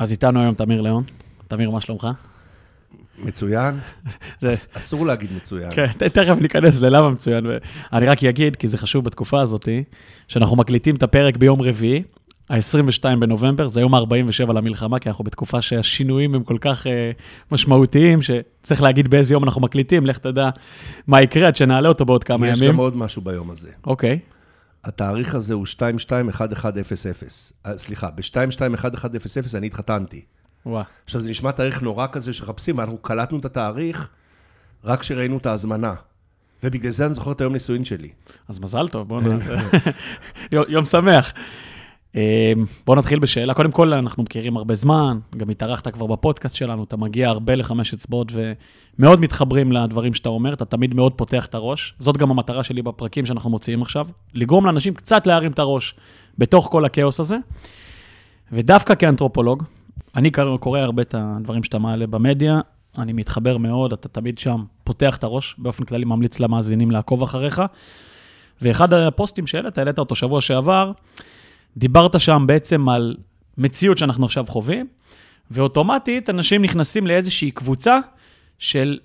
אז איתנו היום תמיר ליאון. תמיר, מה שלומך? מצוין. אסור להגיד מצוין. כן, תכף ניכנס ללמה מצוין. אני רק אגיד, כי זה חשוב בתקופה הזאת, שאנחנו מקליטים את הפרק ביום רביעי, ה-22 בנובמבר, זה יום ה-47 למלחמה, כי אנחנו בתקופה שהשינויים הם כל כך אה, משמעותיים, שצריך להגיד באיזה יום אנחנו מקליטים, לך תדע מה יקרה עד שנעלה אותו בעוד כמה יש ימים. גם עוד משהו ביום הזה. אוקיי, התאריך הזה הוא 221100. אה, סליחה, ב-221100 אני התחתנתי. וואו. עכשיו, זה נשמע תאריך נורא כזה שמחפשים, אנחנו קלטנו את התאריך רק כשראינו את ההזמנה. ובגלל זה אני זוכר את היום נישואין שלי. אז מזל טוב, בואו נעשה. יום שמח. אה, בואו נתחיל בשאלה. קודם כל, אנחנו מכירים הרבה זמן, גם התארחת כבר בפודקאסט שלנו, אתה מגיע הרבה לחמש אצבעות ומאוד מתחברים לדברים שאתה אומר, אתה תמיד מאוד פותח את הראש. זאת גם המטרה שלי בפרקים שאנחנו מוציאים עכשיו, לגרום לאנשים קצת להרים את הראש בתוך כל הכאוס הזה. ודווקא כאנתרופולוג, אני קורא הרבה את הדברים שאתה מעלה במדיה, אני מתחבר מאוד, אתה תמיד שם פותח את הראש, באופן כללי ממליץ למאזינים לעקוב אחריך. ואחד הפוסטים שהעלית, העלית אותו שבוע שעבר, דיברת שם בעצם על מציאות שאנחנו עכשיו חווים, ואוטומטית אנשים נכנסים לאיזושהי קבוצה של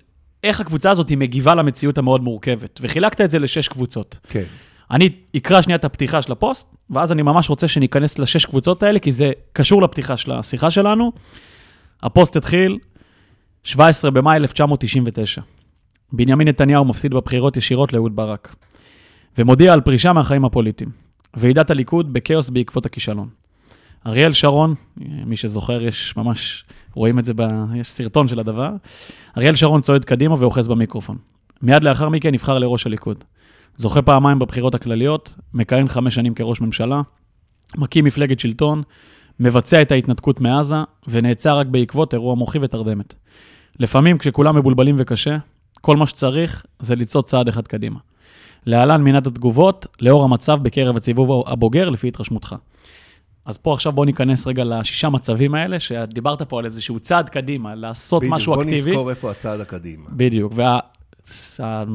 איך הקבוצה הזאת היא מגיבה למציאות המאוד מורכבת. וחילקת את זה לשש קבוצות. כן. אני אקרא שנייה את הפתיחה של הפוסט, ואז אני ממש רוצה שניכנס לשש קבוצות האלה, כי זה קשור לפתיחה של השיחה שלנו. הפוסט התחיל 17 במאי 1999. בנימין נתניהו מפסיד בבחירות ישירות לאהוד ברק, ומודיע על פרישה מהחיים הפוליטיים. ועידת הליכוד בכאוס בעקבות הכישלון. אריאל שרון, מי שזוכר, יש ממש, רואים את זה, ב, יש סרטון של הדבר. אריאל שרון צועד קדימה ואוחז במיקרופון. מיד לאחר מכן נבחר לראש הליכוד. זוכה פעמיים בבחירות הכלליות, מכהן חמש שנים כראש ממשלה, מקים מפלגת שלטון, מבצע את ההתנתקות מעזה, ונעצר רק בעקבות אירוע מוחי ותרדמת. לפעמים, כשכולם מבולבלים וקשה, כל מה שצריך זה לצעוד צעד אחד קדימה. להלן מנת התגובות, לאור המצב בקרב הציבור הבוגר, לפי התרשמותך. אז פה עכשיו בוא ניכנס רגע לשישה מצבים האלה, שדיברת פה על איזשהו צעד קדימה, לעשות בדיוק, משהו בוא אקטיבי. נזכור איפה הצעד הקדימה. בדיוק, וה...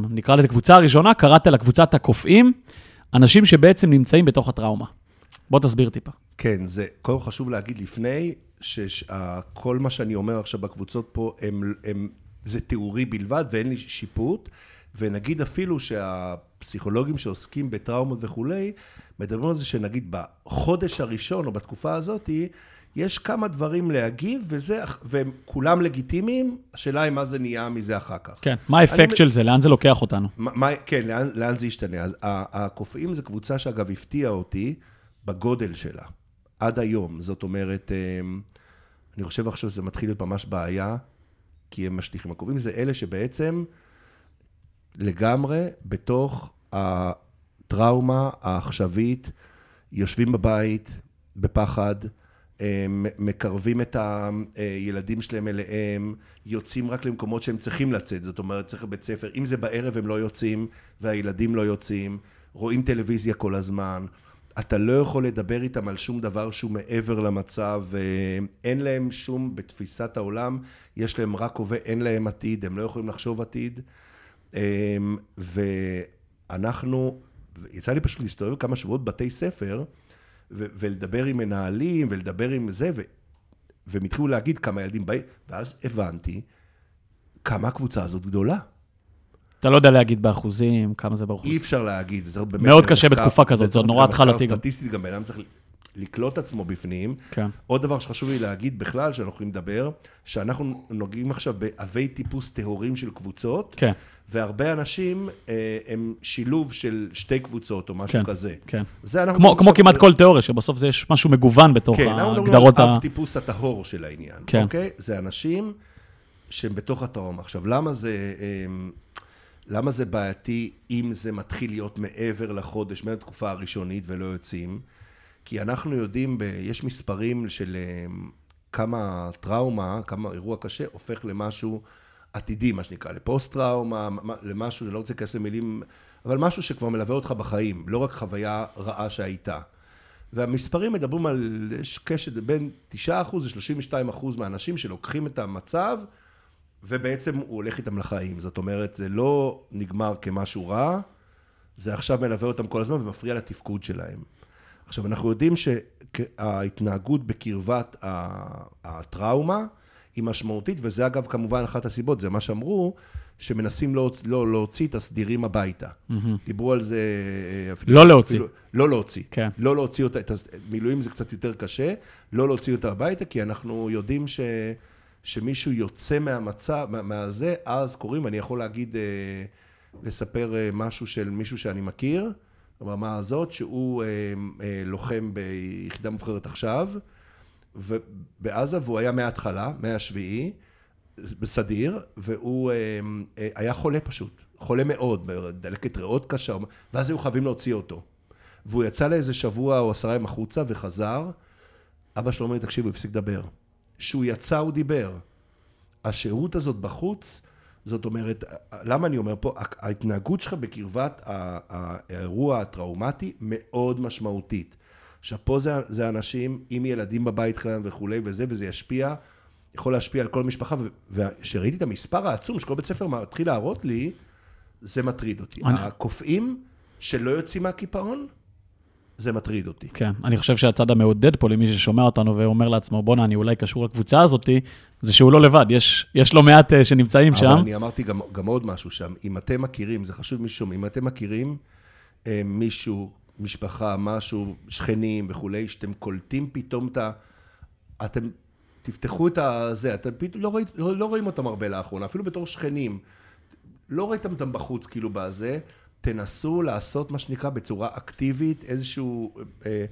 נקרא לזה קבוצה הראשונה, קראת לה קבוצת הקופאים, אנשים שבעצם נמצאים בתוך הטראומה. בוא תסביר טיפה. כן, זה קודם כל חשוב להגיד לפני, שכל מה שאני אומר עכשיו בקבוצות פה, הם, הם, זה תיאורי בלבד ואין לי שיפוט, ונגיד אפילו שהפסיכולוגים שעוסקים בטראומות וכולי, מדברים על זה שנגיד בחודש הראשון או בתקופה הזאת, יש כמה דברים להגיב, וזה, והם כולם לגיטימיים, השאלה היא מה זה נהיה מזה אחר כך. כן, מה האפקט של זה? לאן זה לוקח אותנו? מה, מה- כן, לאן, לאן זה ישתנה? אז הקופאים זו קבוצה שאגב הפתיעה אותי בגודל שלה, עד היום. זאת אומרת, אמ, אני חושב עכשיו שזה מתחיל להיות ממש בעיה, כי הם משליכים. הקובעים זה אלה שבעצם לגמרי בתוך הטראומה העכשווית, יושבים בבית בפחד, הם מקרבים את הילדים שלהם אליהם, יוצאים רק למקומות שהם צריכים לצאת, זאת אומרת, צריך לבית ספר, אם זה בערב הם לא יוצאים והילדים לא יוצאים, רואים טלוויזיה כל הזמן, אתה לא יכול לדבר איתם על שום דבר שהוא מעבר למצב, אה, אין להם שום, בתפיסת העולם, יש להם רק הווה, אין להם עתיד, הם לא יכולים לחשוב עתיד. אמ, ואנחנו, יצא לי פשוט להסתובב כמה שבועות בבתי ספר, ו- ולדבר עם מנהלים, ולדבר עם זה, ו- והם התחילו להגיד כמה ילדים באים, ואז הבנתי כמה הקבוצה הזאת גדולה. אתה לא יודע להגיד באחוזים, כמה זה באחוז. אי אפשר להגיד, זה באמת... מאוד קשה מחקר- בתקופה כזאת, זה נורא התחלתי גם. סטטיסטית גם, בן אדם צריך לקלוט עצמו בפנים. כן. עוד דבר שחשוב לי להגיד בכלל, שאנחנו יכולים לדבר, שאנחנו נוגעים עכשיו בעבי טיפוס טהורים של קבוצות, כן, והרבה אנשים אה, הם שילוב של שתי קבוצות או משהו כן, כזה. כן. אנחנו כמו, כמו כמעט כל תיאוריה, שבסוף זה יש משהו מגוון בתוך כן, אנחנו מדברים ההגדרות על ה... אב טיפוס הטהור של העניין, כן. אוקיי? זה אנשים שהם בתוך הטראומה. עכשיו, למה זה, אמ, למה זה בעייתי אם זה מתחיל להיות מעבר לחודש, מהתקופה הראשונית ולא יוצאים? כי אנחנו יודעים, ב, יש מספרים של אמ, כמה טראומה, כמה אירוע קשה, הופך למשהו עתידי, מה שנקרא, לפוסט-טראומה, מה- למשהו, אני לא רוצה להיכנס למילים, אבל משהו שכבר מלווה אותך בחיים, לא רק חוויה רעה שהייתה. והמספרים מדברים על, קשת בין 9% ל-32% מהאנשים שלוקחים את המצב, ובעצם הוא הולך איתם לחיים. זאת אומרת, זה לא נגמר כמשהו רע, זה עכשיו מלווה אותם כל הזמן ומפריע לתפקוד שלהם. עכשיו, אנחנו יודעים שההתנהגות בקרבת הטראומה היא משמעותית, וזה אגב כמובן אחת הסיבות, זה מה שאמרו, שמנסים לא, לא להוציא את הסדירים הביתה. דיברו על זה... אה, אפילו- לא להוציא. אפילו- לא להוציא. כן. לא להוציא אותה, את הס- מילואים זה קצת יותר קשה, לא להוציא אותה הביתה, כי אנחנו יודעים ש, שמישהו יוצא מהמצב, מה- מהזה, אז קוראים, ואני יכול להגיד, אה, לספר אה, משהו של מישהו שאני מכיר, ברמה הזאת, שהוא אה, אה, לוחם ביחידה מובחרת עכשיו, ובעזה, והוא היה מההתחלה, מהשביעי, בסדיר, והוא אה, אה, היה חולה פשוט, חולה מאוד, דלקת ריאות קשה, ואז היו חייבים להוציא אותו. והוא יצא לאיזה שבוע או עשרה ימים החוצה וחזר, אבא שלו אומר לי, תקשיב, הוא הפסיק לדבר. כשהוא יצא הוא דיבר. השהות הזאת בחוץ, זאת אומרת, למה אני אומר פה, ההתנהגות שלך בקרבת האירוע הטראומטי מאוד משמעותית. עכשיו פה זה, זה אנשים עם ילדים בבית שלהם וכולי וזה, וזה ישפיע, יכול להשפיע על כל המשפחה, ו- וכשראיתי את המספר העצום שכל בית ספר מתחיל להראות לי, זה מטריד אותי. אני- הקופאים שלא יוצאים מהקיפאון, זה מטריד אותי. כן, אני חושב שהצד המעודד פה למי ששומע אותנו ואומר לעצמו, בואנה, אני אולי קשור לקבוצה הזאתי, זה שהוא לא לבד, יש, יש לא מעט אה, שנמצאים שם. אבל אני אמרתי גם, גם עוד משהו שם, אם אתם מכירים, זה חשוב מישהו שומע, אם אתם מכירים אה, מישהו, משפחה, משהו, שכנים וכולי, שאתם קולטים פתאום את ה... אתם תפתחו את הזה, אתם פתאום לא, רואים, לא, לא רואים אותם הרבה לאחרונה, אפילו בתור שכנים. לא ראיתם אותם בחוץ, כאילו בזה, תנסו לעשות מה שנקרא בצורה אקטיבית, איזשהו, אה,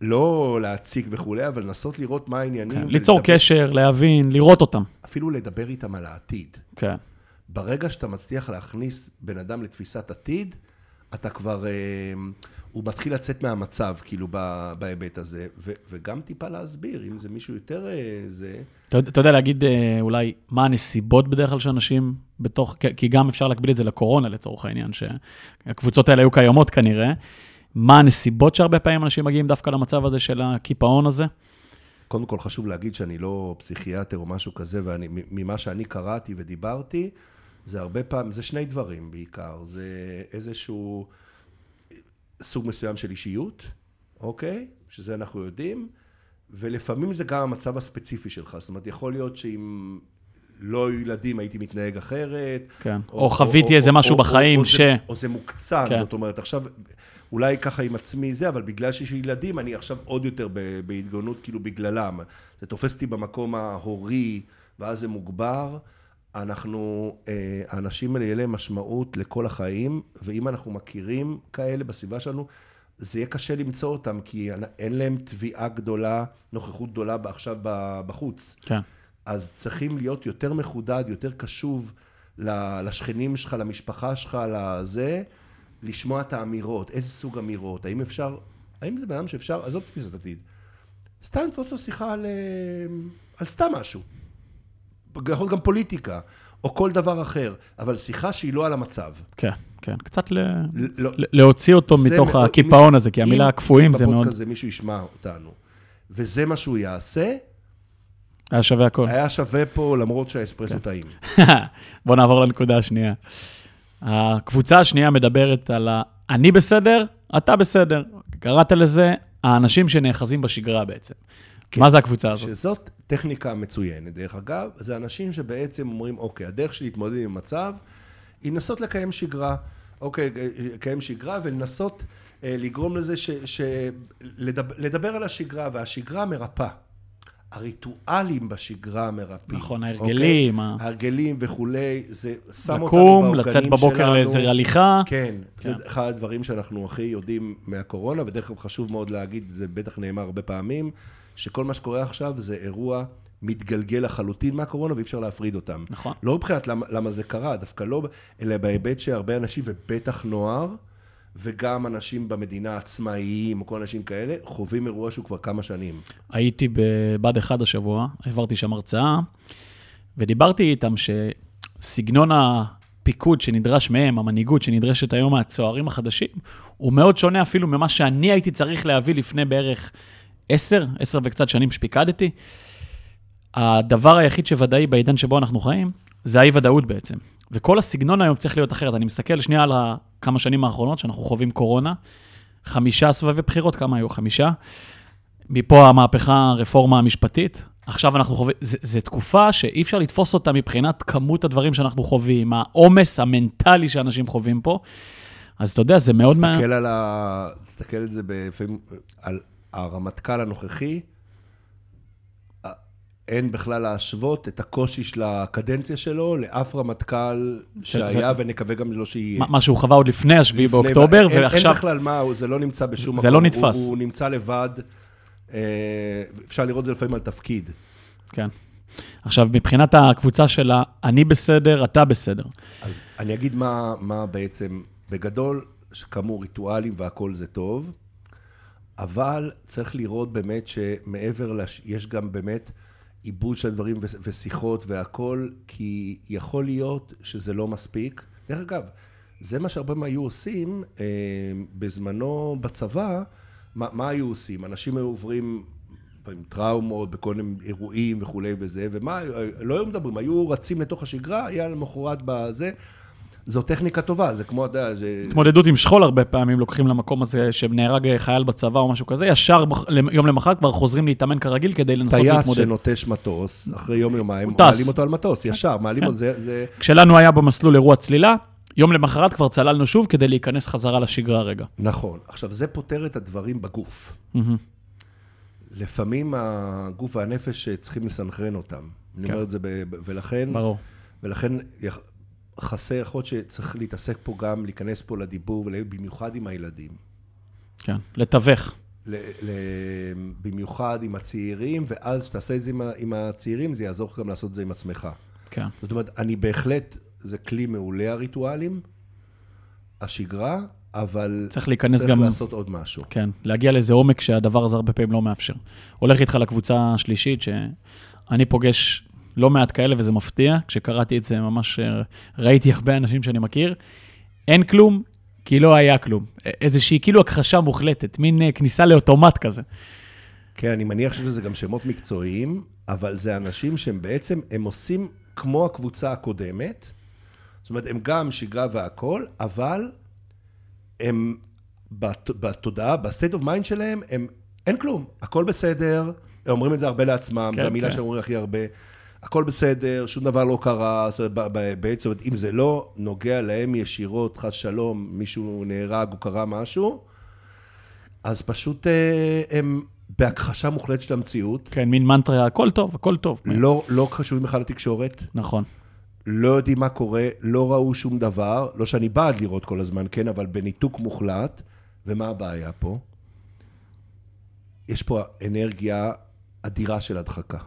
לא להציג וכולי, אבל לנסות לראות מה העניינים. כן, ליצור ולדבר- קשר, להבין, לראות אותם. אפילו לדבר איתם על העתיד. כן. ברגע שאתה מצליח להכניס בן אדם לתפיסת עתיד, אתה כבר, אה, הוא מתחיל לצאת מהמצב, כאילו, בהיבט הזה, ו, וגם טיפה להסביר, אם זה מישהו יותר אה, זה... אתה, יודע- אתה יודע להגיד אה, אולי מה הנסיבות בדרך כלל שאנשים בתוך, כי גם אפשר להקביל את זה לקורונה לצורך העניין, שהקבוצות האלה היו קיימות כנראה. מה הנסיבות שהרבה פעמים אנשים מגיעים דווקא למצב הזה של הקיפאון הזה? קודם כל חשוב להגיד שאני לא פסיכיאטר או משהו כזה, וממה שאני קראתי ודיברתי, זה הרבה פעמים, זה שני דברים בעיקר, זה איזשהו סוג מסוים של אישיות, אוקיי? שזה אנחנו יודעים, ולפעמים זה גם המצב הספציפי שלך, זאת אומרת, יכול להיות שאם לא היו ילדים הייתי מתנהג אחרת. כן. או חוויתי איזה משהו בחיים או ש- זה, או זה מוקצן, כן. זאת אומרת, עכשיו, אולי ככה עם עצמי זה, אבל בגלל שיש ילדים, אני עכשיו עוד יותר ב- בהתגוננות, כאילו בגללם. זה תופס אותי במקום ההורי, ואז זה מוגבר. אנחנו, אה, האנשים האלה יהיה להם משמעות לכל החיים, ואם אנחנו מכירים כאלה בסביבה שלנו, זה יהיה קשה למצוא אותם, כי אין להם תביעה גדולה, נוכחות גדולה עכשיו בחוץ. כן. אז צריכים להיות יותר מחודד, יותר קשוב לשכנים שלך, למשפחה שלך, לזה, לשמוע את האמירות, איזה סוג אמירות, האם אפשר, האם זה בן אדם שאפשר, עזוב תפיסת עתיד, סתם לתפוס לו שיחה על, אה, על סתם משהו, יכול להיות גם פוליטיקה, או כל דבר אחר, אבל שיחה שהיא לא על המצב. כן, כן. קצת ל... לא, להוציא אותו מתוך מאוד- הקיפאון אם- הזה, כי אם- המילה הקפואים זה אם מאוד... בפודקאסט הזה מישהו ישמע אותנו, וזה מה שהוא יעשה, היה שווה הכל. היה שווה פה למרות שהאספרסו טעים. בוא נעבור לנקודה השנייה. הקבוצה השנייה מדברת על ה... אני בסדר, אתה בסדר. קראת לזה האנשים שנאחזים בשגרה בעצם. כן. מה זה הקבוצה הזאת? שזאת טכניקה מצוינת. דרך אגב, זה אנשים שבעצם אומרים, אוקיי, הדרך שלי להתמודד עם מצב, היא לנסות לקיים שגרה. אוקיי, לקיים שגרה ולנסות אה, לגרום לזה ש... ש לדבר, לדבר על השגרה, והשגרה מרפאה. הריטואלים בשגרה מרפאים. נכון, ההרגלים, אוקיי? ההרגלים וכולי, זה שם אותנו לקום, בעוגנים לצאת בבוקר שלנו. לאיזה הליכה. כן, זה כן. אחד הדברים שאנחנו הכי יודעים מהקורונה, ודרך אגב חשוב מאוד להגיד, זה בטח נאמר הרבה פעמים, שכל מה שקורה עכשיו זה אירוע מתגלגל לחלוטין מהקורונה ואי אפשר להפריד אותם. נכון. לא מבחינת למה, למה זה קרה, דווקא לא, אלא בהיבט שהרבה אנשים, ובטח נוער, וגם אנשים במדינה עצמאיים, או כל אנשים כאלה, חווים אירוע שהוא כבר כמה שנים. הייתי בבה"ד 1 השבוע, העברתי שם הרצאה, ודיברתי איתם שסגנון הפיקוד שנדרש מהם, המנהיגות שנדרשת היום מהצוערים החדשים, הוא מאוד שונה אפילו ממה שאני הייתי צריך להביא לפני בערך עשר, עשר וקצת שנים שפיקדתי. הדבר היחיד שוודאי בעידן שבו אנחנו חיים, זה האי-ודאות בעצם. וכל הסגנון היום צריך להיות אחרת. אני מסתכל שנייה על כמה שנים האחרונות שאנחנו חווים קורונה. חמישה סבבי בחירות, כמה היו? חמישה. מפה המהפכה, הרפורמה המשפטית. עכשיו אנחנו חווים, זו תקופה שאי אפשר לתפוס אותה מבחינת כמות הדברים שאנחנו חווים, העומס המנטלי שאנשים חווים פה. אז אתה יודע, זה מאוד... תסתכל מה... על ה... תסתכל על זה לפעמים, על הרמטכ"ל הנוכחי, אין בכלל להשוות את הקושי של הקדנציה שלו לאף רמטכ"ל שהיה. ונקווה גם לא שיהיה. מה שהוא חווה עוד לפני ה-7 באוקטובר, ועכשיו... אין בכלל מה, זה לא נמצא בשום מקום. זה לא נתפס. הוא, הוא נמצא לבד, אה, אפשר לראות את זה לפעמים על תפקיד. כן. עכשיו, מבחינת הקבוצה שלה, אני בסדר, אתה בסדר. אז אני אגיד מה, מה בעצם, בגדול, כאמור, ריטואלים והכול זה טוב, אבל צריך לראות באמת שמעבר, לש... יש גם באמת עיבוד של הדברים ו- ושיחות והכול, כי יכול להיות שזה לא מספיק. דרך אגב, זה מה שהרבה מהם היו עושים אה, בזמנו בצבא, מה, מה היו עושים? אנשים היו עוברים עם טראומות, בכל מיני אירועים וכולי וזה, ומה, לא היו מדברים, היו רצים לתוך השגרה, היה למחרת בזה. זו טכניקה טובה, זה כמו, אתה יודע, זה... התמודדות עם שכול הרבה פעמים לוקחים למקום הזה שנהרג חייל בצבא או משהו כזה, ישר יום למחרת כבר חוזרים להתאמן כרגיל כדי לנסות להתמודד. טייס שנוטש מטוס, אחרי יום-יומיים, מעלים אותו על מטוס, ישר, מעלים כן. אותו, זה... כשלנו היה במסלול אירוע צלילה, יום למחרת כבר צללנו שוב כדי להיכנס חזרה לשגרה רגע. נכון. עכשיו, זה פותר את הדברים בגוף. לפעמים הגוף והנפש צריכים לסנכרן אותם. אני אומר כן. את זה, ולכן... ברור. ולכן חסר, יכול להיות שצריך להתעסק פה גם, להיכנס פה לדיבור, במיוחד עם הילדים. כן, לתווך. ל, ל, במיוחד עם הצעירים, ואז כשתעשה את זה עם, עם הצעירים, זה יעזור לך גם לעשות את זה עם עצמך. כן. זאת אומרת, אני בהחלט, זה כלי מעולה הריטואלים, השגרה, אבל צריך להיכנס צריך גם... לעשות עוד משהו. כן, להגיע לאיזה עומק שהדבר הזה הרבה פעמים לא מאפשר. הולך איתך לקבוצה השלישית, שאני פוגש לא מעט כאלה, וזה מפתיע. כשקראתי את זה, ממש אה, ראיתי הרבה אנשים שאני מכיר. אין כלום, כי לא היה כלום. איזושהי כאילו הכחשה מוחלטת, מין אה, כניסה לאוטומט כזה. כן, אני מניח שזה גם שמות מקצועיים, אבל זה אנשים שהם בעצם, הם עושים כמו הקבוצה הקודמת. זאת אומרת, הם גם שגרה והכול, אבל הם בתודעה, ב state of mind שלהם, הם, אין כלום, הכל בסדר, הם אומרים את זה הרבה לעצמם, כן, זו המילה כן. שהם אומרים הכי הרבה. הכל בסדר, שום דבר לא קרה, זאת אומרת, בעצם, אם זה לא נוגע להם ישירות, חס שלום, מישהו נהרג או קרה משהו, אז פשוט אה, הם בהכחשה מוחלטת של המציאות. כן, מין מנטרה, הכל טוב, הכל טוב. לא, לא חשובים בכלל לתקשורת. נכון. לא יודעים מה קורה, לא ראו שום דבר, לא שאני בעד לראות כל הזמן, כן, אבל בניתוק מוחלט. ומה הבעיה פה? יש פה אנרגיה אדירה של הדחקה.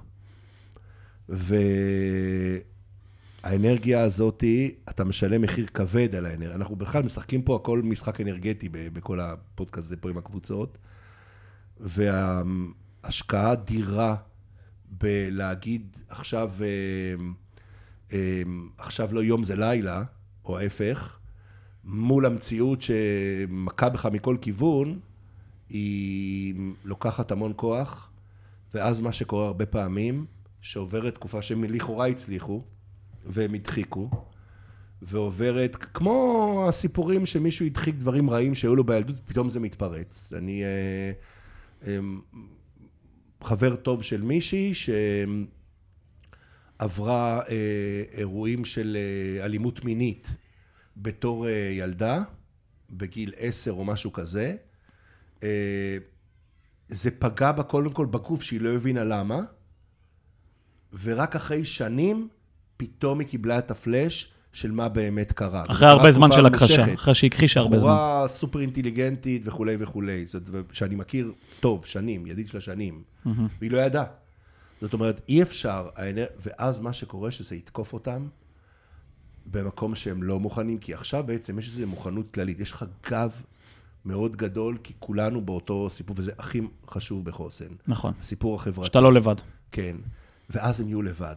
והאנרגיה הזאת, אתה משלם מחיר כבד על האנרגיה. אנחנו בכלל משחקים פה הכל משחק אנרגטי בכל הפודקאסט הזה פה עם הקבוצות, וההשקעה אדירה בלהגיד עכשיו, אה, אה, עכשיו לא יום זה לילה, או ההפך, מול המציאות שמכה בך מכל כיוון, היא לוקחת המון כוח, ואז מה שקורה הרבה פעמים, שעוברת תקופה שהם לכאורה הצליחו, והם הדחיקו, ועוברת, כמו הסיפורים שמישהו הדחיק דברים רעים שהיו לו בילדות, פתאום זה מתפרץ. אני אה, אה, חבר טוב של מישהי שעברה אה, אירועים של אה, אלימות מינית בתור אה, ילדה, בגיל עשר או משהו כזה. אה, זה פגע בה קודם כל בגוף שהיא לא הבינה למה. ורק אחרי שנים, פתאום היא קיבלה את הפלאש של מה באמת קרה. אחרי הרבה זמן של הכחשה, אחרי שהכחישה הרבה זמן. בחורה סופר אינטליגנטית וכולי וכולי, זאת שאני מכיר טוב, שנים, ידיד שלה שנים, והיא לא ידעה. זאת אומרת, אי אפשר, ואז מה שקורה שזה יתקוף אותם במקום שהם לא מוכנים, כי עכשיו בעצם יש איזו מוכנות כללית, יש לך גב מאוד גדול, כי כולנו באותו סיפור, וזה הכי חשוב בחוסן. נכון. הסיפור החברתי. שאתה לא לבד. כן. ואז הם יהיו לבד.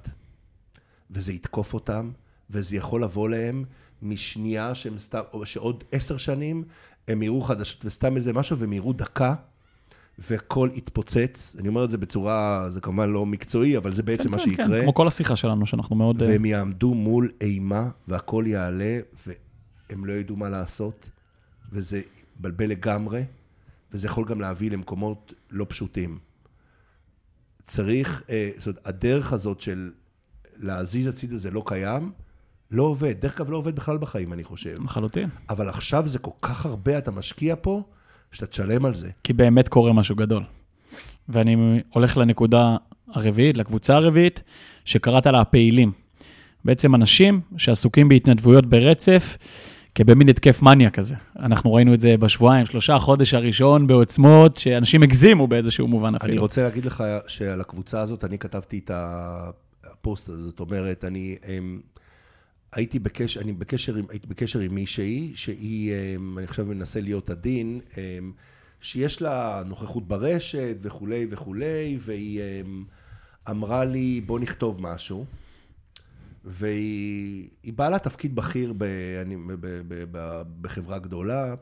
וזה יתקוף אותם, וזה יכול לבוא להם משנייה שהם סתם, או שעוד עשר שנים הם יראו חדשות וסתם איזה משהו, והם יראו דקה, והכל יתפוצץ. אני אומר את זה בצורה, זה כמובן לא מקצועי, אבל זה בעצם כן, מה כן, שיקרה. כן, כמו כל השיחה שלנו, שאנחנו מאוד... אה, והם יעמדו מול אימה, והכל יעלה, והם לא ידעו מה לעשות, וזה יבלבל לגמרי. וזה יכול גם להביא למקומות לא פשוטים. צריך, אה, זאת אומרת, הדרך הזאת של להזיז הצידה זה לא קיים, לא עובד. דרך אגב, לא עובד בכלל בחיים, אני חושב. לחלוטין. אבל עכשיו זה כל כך הרבה, אתה משקיע פה, שאתה תשלם על זה. כי באמת קורה משהו גדול. ואני הולך לנקודה הרביעית, לקבוצה הרביעית, שקראת לה הפעילים. בעצם אנשים שעסוקים בהתנדבויות ברצף, כבמין התקף מניה כזה. אנחנו ראינו את זה בשבועיים, שלושה, חודש הראשון בעוצמות, שאנשים הגזימו באיזשהו מובן אפילו. אני רוצה להגיד לך שעל הקבוצה הזאת, אני כתבתי את הפוסט הזה, זאת אומרת, אני... אמ, הייתי בקשר, אני בקשר, הייתי בקשר עם מישהי, שהיא, אמ, אני חושב, מנסה להיות עדין, אמ, שיש לה נוכחות ברשת וכולי וכולי, והיא אמרה לי, בוא נכתוב משהו. והיא באה לה תפקיד בכיר ב, אני, ב, ב, ב, בחברה גדולה,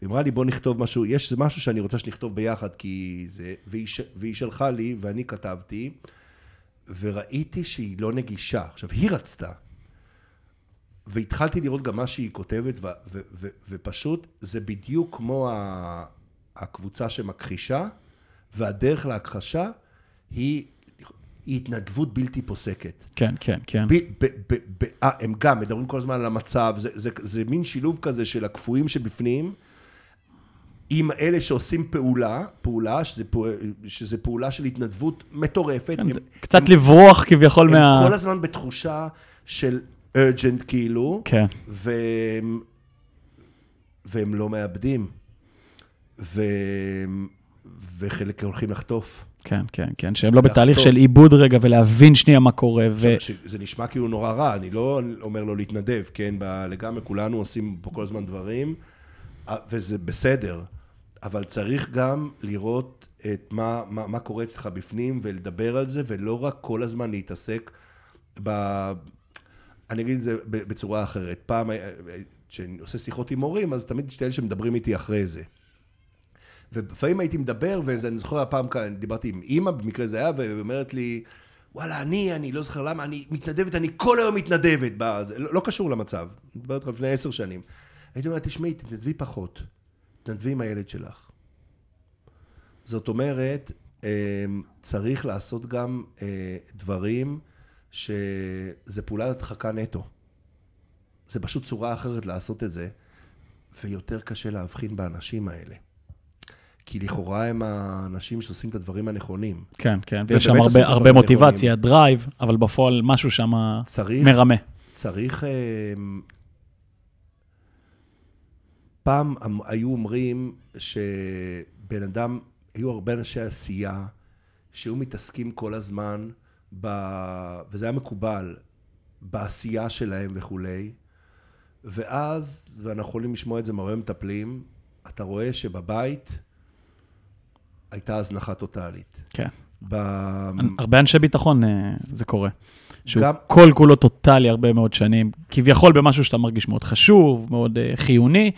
והיא אמרה לי, בוא נכתוב משהו, יש משהו שאני רוצה שנכתוב ביחד, כי זה... והיא, והיא שלחה לי, ואני כתבתי, וראיתי שהיא לא נגישה. עכשיו, היא רצתה, והתחלתי לראות גם מה שהיא כותבת, ו, ו, ו, ופשוט זה בדיוק כמו ה, הקבוצה שמכחישה, והדרך להכחשה היא היא התנדבות בלתי פוסקת. כן, כן, כן. ב, ב, ב, ב, 아, הם גם מדברים כל הזמן על המצב, זה, זה, זה מין שילוב כזה של הקפואים שבפנים, עם אלה שעושים פעולה, פעולה, שזה, שזה פעולה של התנדבות מטורפת. כן, הם, זה קצת הם, לברוח כביכול הם מה... הם כל הזמן בתחושה של urgent כאילו, כן. והם, והם לא מאבדים, ו, וחלק הולכים לחטוף. כן, כן, כן, שהם לא בתהליך של עיבוד רגע ולהבין שנייה מה קורה. ו... זה נשמע כאילו נורא רע, אני לא אומר לו להתנדב, כן? לגמרי כולנו עושים פה כל הזמן דברים, וזה בסדר, אבל צריך גם לראות את מה, מה, מה קורה אצלך בפנים ולדבר על זה, ולא רק כל הזמן להתעסק ב... אני אגיד את זה בצורה אחרת. פעם, כשאני עושה שיחות עם הורים, אז תמיד יש כאלה שמדברים איתי אחרי זה. ולפעמים הייתי מדבר, ואני זוכר הפעם כאן, דיברתי עם אימא, במקרה זה היה, והיא אומרת לי, וואלה, אני, אני לא זוכר למה, אני מתנדבת, אני כל היום מתנדבת. בזה, לא, לא קשור למצב, אני מדבר איתך לפני עשר שנים. הייתי אומר, תשמעי, תתנדבי פחות, תתנדבי עם הילד שלך. זאת אומרת, אמ, צריך לעשות גם אה, דברים שזה פעולת הדחקה נטו. זה פשוט צורה אחרת לעשות את זה, ויותר קשה להבחין באנשים האלה. כי לכאורה הם האנשים שעושים את הדברים הנכונים. כן, כן, ויש שם הרבה, הרבה מוטיבציה, drive, אבל בפועל משהו שם מרמה. צריך... אה, פעם היו אומרים שבן אדם, היו הרבה אנשי עשייה שהיו מתעסקים כל הזמן, ב... וזה היה מקובל, בעשייה שלהם וכולי, ואז, ואנחנו יכולים לשמוע את זה מהרבה מטפלים, אתה רואה שבבית הייתה הזנחה טוטאלית. כן. ב... הרבה אנשי ביטחון אה, זה קורה. שהוא גם... כל כולו טוטאלי הרבה מאוד שנים, כביכול במשהו שאתה מרגיש מאוד חשוב, מאוד uh, חיוני,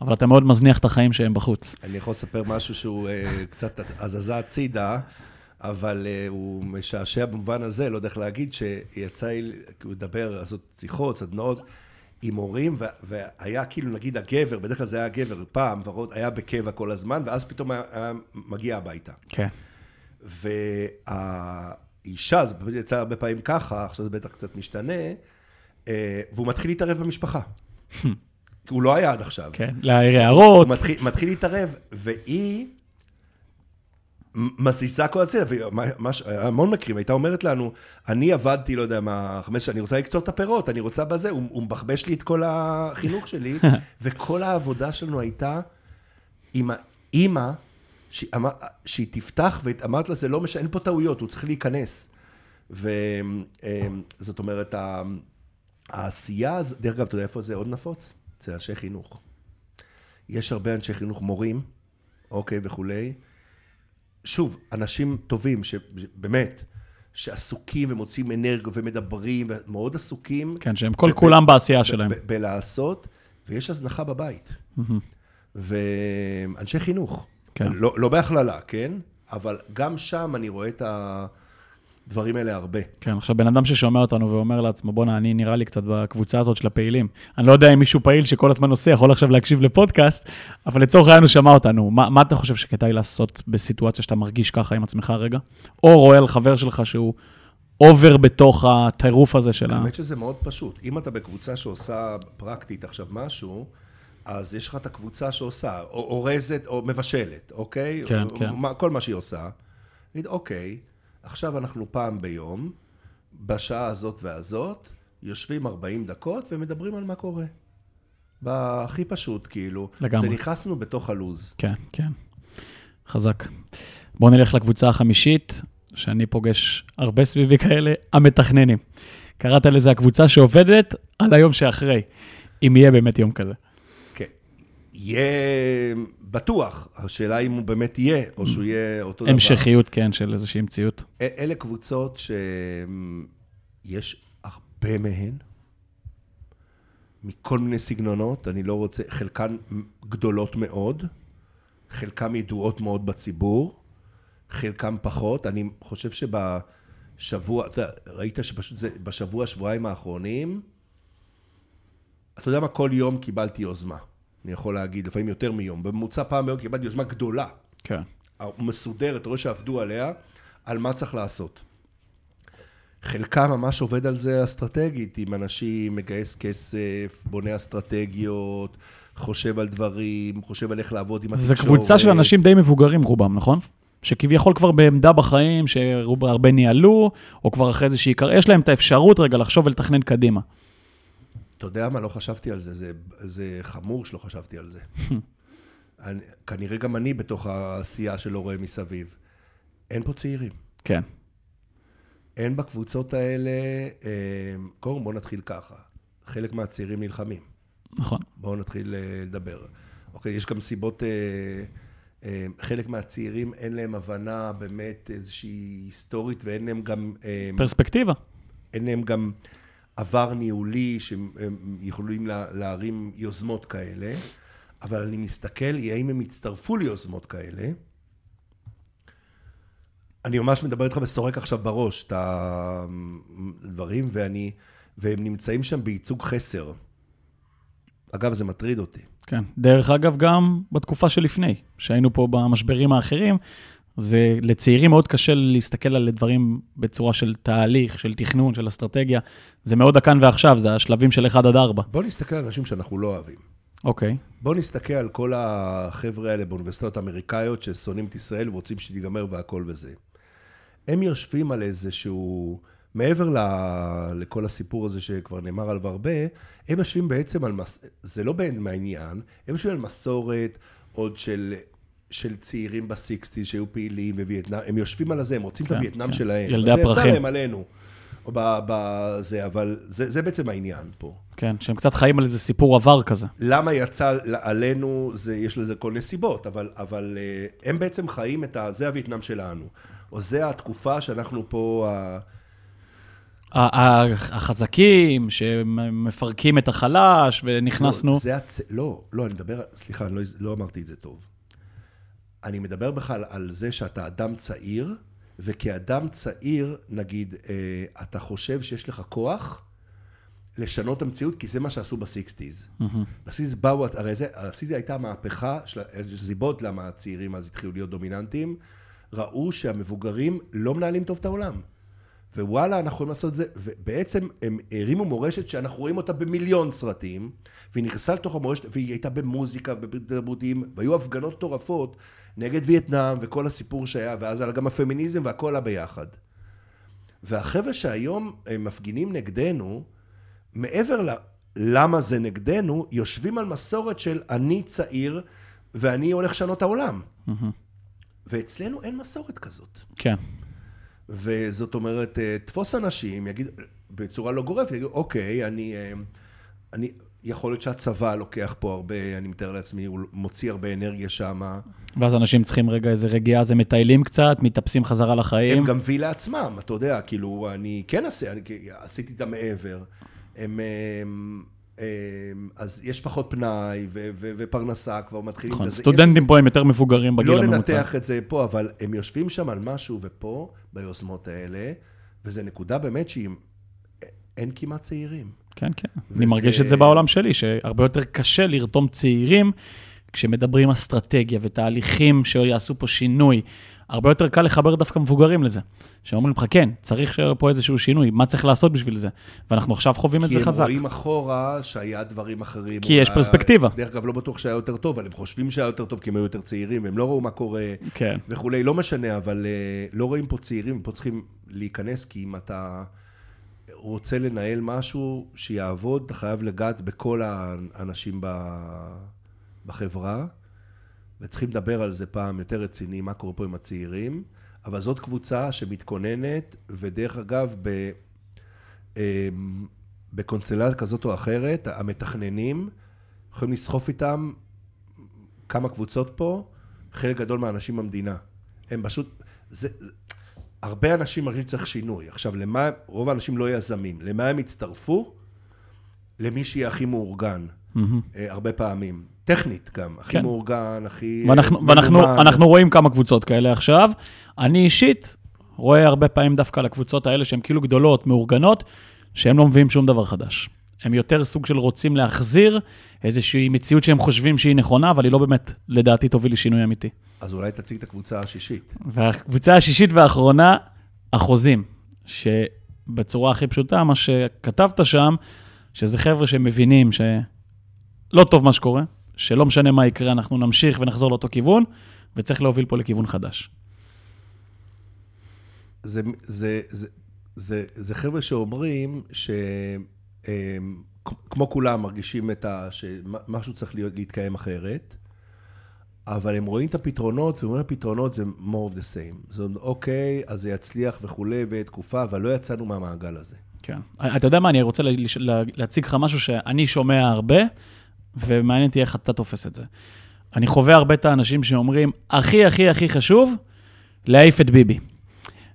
אבל אתה מאוד מזניח את החיים שהם בחוץ. אני יכול לספר משהו שהוא uh, קצת הזזה הצידה, אבל uh, הוא משעשע במובן הזה, לא יודע איך להגיד, שיצא לי, הוא לדבר, לעשות שיחות, סדנאות. עם הורים, והיה כאילו, נגיד, הגבר, בדרך כלל זה היה הגבר, פעם, ורוד, היה בקבע כל הזמן, ואז פתאום היה, היה מגיע הביתה. כן. והאישה, זה יצא הרבה פעמים ככה, עכשיו זה בטח קצת משתנה, אה, והוא מתחיל להתערב במשפחה. הוא לא היה עד עכשיו. כן, להעיר הערות. הוא מתחיל, מתחיל להתערב, והיא... מזיזה כל הצד, והמון מקרים, הייתה אומרת לנו, אני עבדתי, לא יודע מה, חמש שנים, אני רוצה לקצור את הפירות, אני רוצה בזה, הוא, הוא מבחבש לי את כל החינוך שלי, וכל העבודה שלנו הייתה עם האימא, שהיא תפתח, ואמרת לה, זה לא משנה, אין פה טעויות, הוא צריך להיכנס. וזאת אומרת, העשייה, דרך אגב, אתה יודע איפה זה עוד נפוץ? אצל אנשי חינוך. יש הרבה אנשי חינוך, מורים, אוקיי, וכולי. שוב, אנשים טובים, שבאמת, שעסוקים ומוצאים אנרגיה ומדברים, ומאוד עסוקים. כן, שהם כל כולם בעשייה שלהם. בלעשות, ויש הזנחה בבית. ואנשי חינוך. כן. לא, לא בהכללה, כן? אבל גם שם אני רואה את, ה, הדברים האלה הרבה. כן, עכשיו, בן אדם ששומע אותנו ואומר לעצמו, בואנה, אני נראה לי קצת בקבוצה הזאת של הפעילים. אני לא יודע אם מישהו פעיל שכל הזמן עושה, יכול עכשיו להקשיב לפודקאסט, אבל לצורך העניין הוא שמע אותנו. מה, מה אתה חושב שכדאי לעשות בסיטואציה שאתה מרגיש ככה עם עצמך רגע? או רואה על חבר שלך שהוא אובר בתוך הטירוף הזה של ה... האמת שזה מאוד פשוט. אם אתה בקבוצה שעושה פרקטית עכשיו משהו, אז יש לך את הקבוצה שעושה, או אורזת או מבשלת, אוקיי? כן, או, כן. מה, כל מה שהיא עושה. נגיד, אוקיי, עכשיו אנחנו פעם ביום, בשעה הזאת והזאת, יושבים 40 דקות ומדברים על מה קורה. בהכי פשוט, כאילו. לגמרי. זה נכנסנו בתוך הלוז. כן, כן. חזק. בואו נלך לקבוצה החמישית, שאני פוגש הרבה סביבי כאלה, המתכננים. קראת לזה הקבוצה שעובדת על היום שאחרי, אם יהיה באמת יום כזה. כן. יהיה בטוח, השאלה אם הוא באמת יהיה, או שהוא יהיה אותו דבר. המשכיות, כן, של איזושהי מציאות. אלה קבוצות שיש הרבה מהן, מכל מיני סגנונות, אני לא רוצה, חלקן גדולות מאוד, חלקן ידועות מאוד בציבור, חלקן פחות. אני חושב שבשבוע, אתה ראית שפשוט זה, בשבוע, שבועיים האחרונים, אתה יודע מה, כל יום קיבלתי יוזמה. אני יכול להגיד, לפעמים יותר מיום. בממוצע פעם ביום קיבלתי יוזמה גדולה. כן. מסודרת, רואה שעבדו עליה, על מה צריך לעשות. חלקם ממש עובד על זה אסטרטגית, עם אנשים, מגייס כסף, בונה אסטרטגיות, חושב על דברים, חושב על איך לעבוד עם זו התקשורת. קבוצה של אנשים די מבוגרים רובם, נכון? שכביכול כבר בעמדה בחיים, שהרבה ניהלו, או כבר אחרי שעיקר, יש להם את האפשרות רגע לחשוב ולתכנן קדימה. אתה יודע מה? לא חשבתי על זה, זה, זה חמור שלא חשבתי על זה. אני, כנראה גם אני בתוך העשייה שלא רואה מסביב. אין פה צעירים. כן. אין בקבוצות האלה, אה, קודם כל בואו נתחיל ככה, חלק מהצעירים נלחמים. נכון. בואו נתחיל אה, לדבר. אוקיי, יש גם סיבות, אה, חלק מהצעירים אין להם הבנה באמת איזושהי היסטורית ואין להם גם, פרספקטיבה. אין להם גם עבר ניהולי שהם הם יכולים לה, להרים יוזמות כאלה, אבל אני מסתכל, האם הם יצטרפו ליוזמות כאלה. אני ממש מדבר איתך וסורק עכשיו בראש את הדברים, ואני, והם נמצאים שם בייצוג חסר. אגב, זה מטריד אותי. כן. דרך אגב, גם בתקופה שלפני, שהיינו פה במשברים האחרים, זה לצעירים מאוד קשה להסתכל על דברים בצורה של תהליך, של תכנון, של אסטרטגיה. זה מאוד הכאן ועכשיו, זה השלבים של 1 עד 4. בואו נסתכל על אנשים שאנחנו לא אוהבים. אוקיי. בואו נסתכל על כל החבר'ה האלה באוניברסיטאות האמריקאיות ששונאים את ישראל ורוצים שתיגמר והכל וזה. הם יושבים על איזשהו, מעבר ל, לכל הסיפור הזה שכבר נאמר עליו הרבה, הם יושבים בעצם על, מס, זה לא בין מהעניין, הם יושבים על מסורת עוד של, של צעירים בסיקסטי שהיו פעילים בווייטנאם, הם יושבים על הזה, הם רוצים כן, את הווייטנאם כן. שלהם. ילדי אז זה הפרחים. יצא להם עלינו. או ב- בזה, אבל זה, זה בעצם העניין פה. כן, שהם קצת חיים על איזה סיפור עבר כזה. למה יצא עלינו, זה, יש לזה כל נסיבות, אבל, אבל אה, הם בעצם חיים את ה... זה הווייטנאם שלנו. או זה התקופה שאנחנו פה... ה- החזקים, שמפרקים את החלש, ונכנסנו... לא, זה הצ... לא, לא, אני מדבר... סליחה, אני לא, לא אמרתי את זה טוב. אני מדבר בכלל על זה שאתה אדם צעיר, וכאדם צעיר, נגיד, אה, אתה חושב שיש לך כוח לשנות את המציאות, כי זה מה שעשו ב sixties. ב sixties באו, הרי זה, ה sixties הייתה מהפכה, של- יש סיבות למה הצעירים אז התחילו להיות דומיננטיים, ראו שהמבוגרים לא מנהלים טוב את העולם. ווואלה, אנחנו יכולים לעשות את זה, ובעצם הם הרימו מורשת שאנחנו רואים אותה במיליון סרטים, והיא נכנסה לתוך המורשת, והיא הייתה במוזיקה ובתרבותיים, והיו הפגנות מטורפות נגד וייטנאם וכל הסיפור שהיה, ואז היה גם הפמיניזם והכל היה ביחד. והחבר'ה שהיום הם מפגינים נגדנו, מעבר ל... למה זה נגדנו, יושבים על מסורת של אני צעיר ואני הולך לשנות את העולם. ואצלנו אין מסורת כזאת. כן. וזאת אומרת, אה, תפוס אנשים, יגיד, בצורה לא גורפת, יגיד, אוקיי, אני, אה, אני, יכול להיות שהצבא לוקח פה הרבה, אני מתאר לעצמי, הוא מוציא הרבה אנרגיה שם. ואז אנשים צריכים רגע איזה רגיעה, אז הם מטיילים קצת, מתאפסים חזרה לחיים. הם גם וי לעצמם, אתה יודע, כאילו, אני כן אעשה, אני עשיתי את המעבר. הם, הם, אמ, אז יש פחות פנאי ו- ו- ופרנסה, כבר מתחילים... נכון. סטודנטים פה הם יותר מבוגרים בגיל לא הממוצע. לנתח את זה פה, אבל הם יושבים שם על משהו ופה, ביוזמות האלה, וזו נקודה באמת שהיא... אין כמעט צעירים. כן, כן. וזה- אני מרגיש את זה בעולם שלי, שהרבה יותר קשה לרתום צעירים כשמדברים אסטרטגיה ותהליכים שיעשו פה שינוי. הרבה יותר קל לחבר דווקא מבוגרים לזה. שאומרים לך, כן, צריך שיהיה פה איזשהו שינוי, מה צריך לעשות בשביל זה? ואנחנו עכשיו חווים את כי זה הם חזק. רואים אחורה שהיה דברים אחרים. כי יש פרספקטיבה. דרך אגב, לא בטוח שהיה יותר טוב, אבל הם חושבים שהיה יותר טוב כי הם היו יותר צעירים, והם לא ראו מה קורה כן. וכולי. לא משנה, אבל אה, לא רואים פה צעירים, פה צריכים להיכנס, כי אם אתה רוצה לנהל משהו שיעבוד, אתה חייב לגעת בכל האנשים בחברה, וצריכים לדבר על זה פעם יותר רציני, מה קורה פה עם הצעירים. אבל זאת קבוצה שמתכוננת, ודרך אגב, ב... אמ, בקונסטלציה כזאת או אחרת, המתכננים יכולים לסחוף איתם כמה קבוצות פה, חלק גדול מהאנשים במדינה. הם פשוט, זה- הרבה אנשים מרגישים שצריך שינוי. עכשיו, למה, רוב האנשים לא יזמים. למה הם יצטרפו? למי שיהיה הכי מאורגן. אה, הרבה פעמים. טכנית גם, הכי כן. מאורגן, הכי... אה, ואנחנו, ואנחנו. אנחנו רואים כמה קבוצות כאלה עכשיו. אני אישית רואה הרבה פעמים דווקא על הקבוצות האלה שהן כאילו גדולות, מאורגנות, שהן לא מביאים שום דבר חדש. הם יותר סוג של רוצים להחזיר איזושהי מציאות שהם חושבים שהיא נכונה, אבל היא לא באמת, לדעתי, תוביל לשינוי אמיתי. אז אולי תציג את הקבוצה השישית. והקבוצה השישית והאחרונה, החוזים, שבצורה הכי פשוטה, מה שכתבת שם, שזה חבר'ה שמבינים שלא טוב מה שקורה, שלא משנה מה יקרה, אנחנו נמשיך ונחזור לאותו כיוון, וצריך להוביל פה לכיוון חדש. זה, זה, זה, זה, זה חבר'ה שאומרים שהם, כמו כולם, מרגישים את ה... שמשהו צריך להיות, להתקיים אחרת, אבל הם רואים את הפתרונות, ואומרים הפתרונות זה more of the same. זאת אומרת, אוקיי, אז זה יצליח וכולי, ותקופה, אבל לא יצאנו מהמעגל הזה. כן. אתה יודע מה, אני רוצה לה- לה- להציג לך משהו שאני שומע הרבה, ומעניין אותי איך אתה תופס את זה. אני חווה הרבה את האנשים שאומרים, הכי, הכי, הכי חשוב, להעיף את ביבי.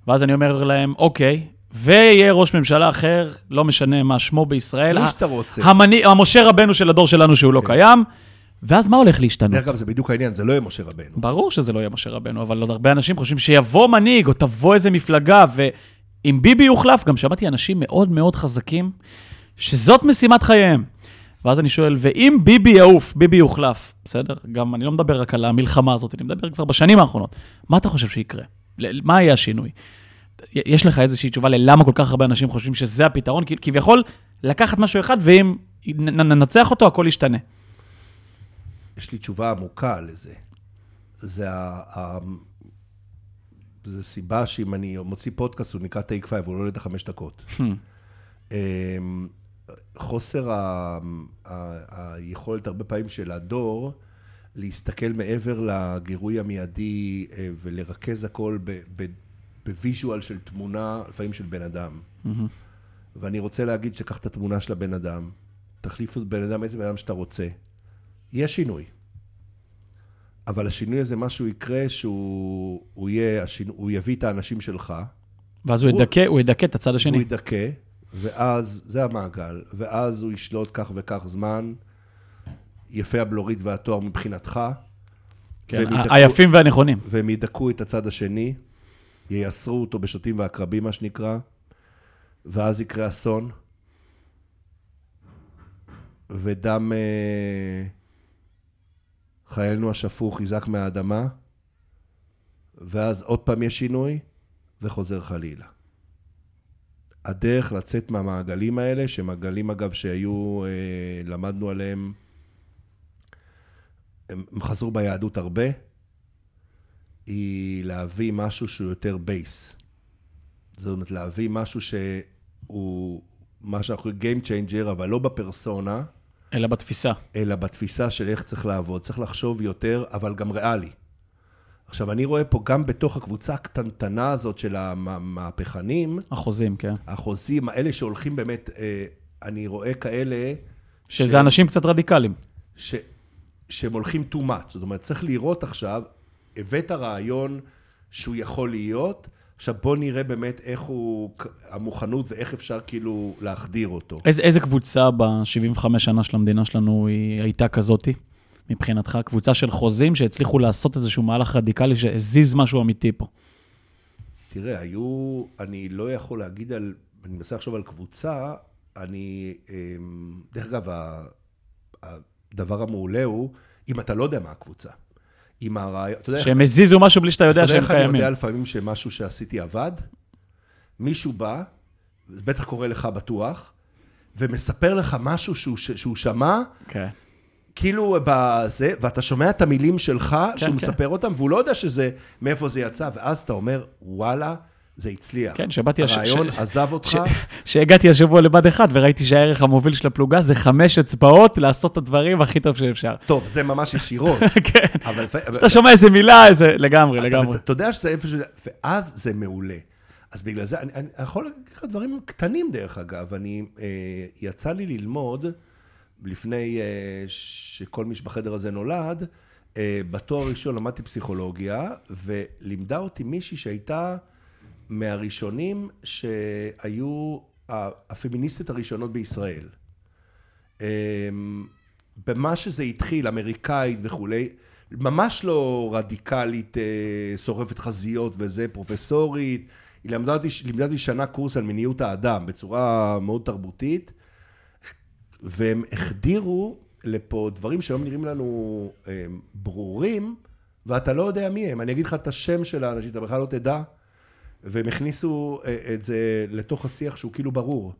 ואז אני אומר להם, אוקיי, ויהיה ראש ממשלה אחר, לא משנה מה שמו בישראל. מי שאתה רוצה. המנהיג, המשה רבנו של הדור שלנו שהוא לא קיים, ואז מה הולך להשתנות? דרך אגב, זה בדיוק העניין, זה לא יהיה משה רבנו. ברור שזה לא יהיה משה רבנו, אבל עוד הרבה אנשים חושבים שיבוא מנהיג, או תבוא איזה מפלגה, ואם ביבי יוחלף, גם שמעתי אנשים מאוד מאוד חזקים, שזאת משימת חייהם. ואז אני שואל, ואם ביבי יעוף, ביבי יוחלף, בסדר? גם אני לא מדבר רק על המלחמה הזאת, אני מדבר כבר בשנים האחרונות. מה אתה חושב שיקרה? מה יהיה השינוי? יש לך איזושהי תשובה ללמה כל כך הרבה אנשים חושבים שזה הפתרון? כביכול, לקחת משהו אחד, ואם ננצח אותו, הכל ישתנה. יש לי תשובה עמוקה לזה. זה ה... ה... זה סיבה שאם אני מוציא פודקאסט, הוא נקרא Take Five, הוא לא עולה את החמש דקות. אמ, חוסר ה... ה... היכולת הרבה פעמים של הדור להסתכל מעבר לגירוי המיידי אה, ולרכז הכל ב... ב... ב visual של תמונה, לפעמים של בן אדם. ואני רוצה להגיד שקח את התמונה של הבן אדם, תחליף את בן אדם, איזה בן אדם שאתה רוצה. יש שינוי. אבל השינוי הזה, משהו יקרה שהוא הוא יהיה, השינוי, הוא יביא את האנשים שלך, ואז הוא הוא- ידכא, הוא ידכא את הצד השני. הוא ידכא, ואז, זה המעגל, ואז הוא ישלוט כך וכך זמן, יפה הבלורית והתואר מבחינתך, כן, היפים והנכונים. והם ידכאו את הצד השני, ייסרו אותו בשוטים ועקרבים, מה שנקרא, ואז יקרה אסון, ודם אה, חיילינו השפוך יזעק מהאדמה, ואז עוד פעם יש שינוי, וחוזר חלילה. הדרך לצאת מהמעגלים האלה, שמעגלים אגב שהיו, אה, למדנו עליהם, הם הם חזרו ביהדות הרבה, היא להביא משהו שהוא יותר בייס. זאת אומרת, להביא משהו שהוא, מה שאנחנו Game Changer, אבל לא בפרסונה, אלא בתפיסה. אלא בתפיסה של איך צריך לעבוד. צריך לחשוב יותר, אבל גם ריאלי. עכשיו, אני רואה פה גם בתוך הקבוצה הקטנטנה הזאת של המהפכנים, החוזים, כן. החוזים, האלה שהולכים באמת, אה, אני רואה כאלה... שזה ש- אנשים קצת רדיקליים. ש, שהם הולכים too much. זאת אומרת, צריך לראות עכשיו, הבאת רעיון שהוא יכול להיות, עכשיו בוא נראה באמת איך הוא, המוכנות ואיך אפשר כאילו להחדיר אותו. איזה, איזה קבוצה ב-75 שנה של המדינה שלנו היא הייתה כזאתי, מבחינתך? קבוצה של חוזים שהצליחו לעשות איזשהו מהלך רדיקלי שהזיז משהו אמיתי פה. תראה, היו, אני לא יכול להגיד על, אני מנסה לחשוב על קבוצה, אני, אמ, דרך אגב, הדבר המעולה הוא, אם אתה לא יודע מה הקבוצה. עם הרעיון. שהם הזיזו משהו בלי שאתה יודע שהם קיימים. אתה יודע איך אני. יודע לפעמים שמשהו שעשיתי עבד? מישהו בא, זה בטח קורה לך בטוח, ומספר לך משהו שהוא, שהוא שמע, כן. כאילו בזה, ואתה שומע את המילים שלך, כן, שהוא כן. מספר אותם, והוא לא יודע שזה, מאיפה זה יצא, ואז אתה אומר, וואלה, זה הצליח. כן, שבאתי הרעיון ש- עזב אותך, ש- שהגעתי השבוע לבד אחד וראיתי שהערך המוביל של הפלוגה זה חמש אצבעות לעשות את הדברים הכי טוב שאפשר. טוב, זה ממש ישירות. כן. אבל... אתה שומע איזה מילה, איזה... לגמרי, לגמרי. אתה יודע שזה איפה שזה, ואז זה מעולה. אז בגלל זה, אני, אני יכול להגיד לך דברים קטנים דרך אגב. אני, אה, יצא לי ללמוד, לפני אה, שכל מי שבחדר הזה נולד, אה, בתואר הראשון למדתי פסיכולוגיה, ולימדה אותי מישהי שהייתה מהראשונים שהיו הפמיניסטיות הראשונות בישראל. אמ, במה שזה התחיל, אמריקאית וכולי, ממש לא רדיקלית, אה, שורפת חזיות וזה, פרופסורית. היא לימדה אותי, אותי שנה קורס על מיניות האדם, בצורה מאוד תרבותית, והם החדירו לפה דברים שהיום נראים לנו אה, ברורים, ואתה לא יודע מי הם. אני אגיד לך את השם של האנשים, אתה בכלל לא תדע, והם הכניסו אה, את זה לתוך השיח שהוא כאילו ברור.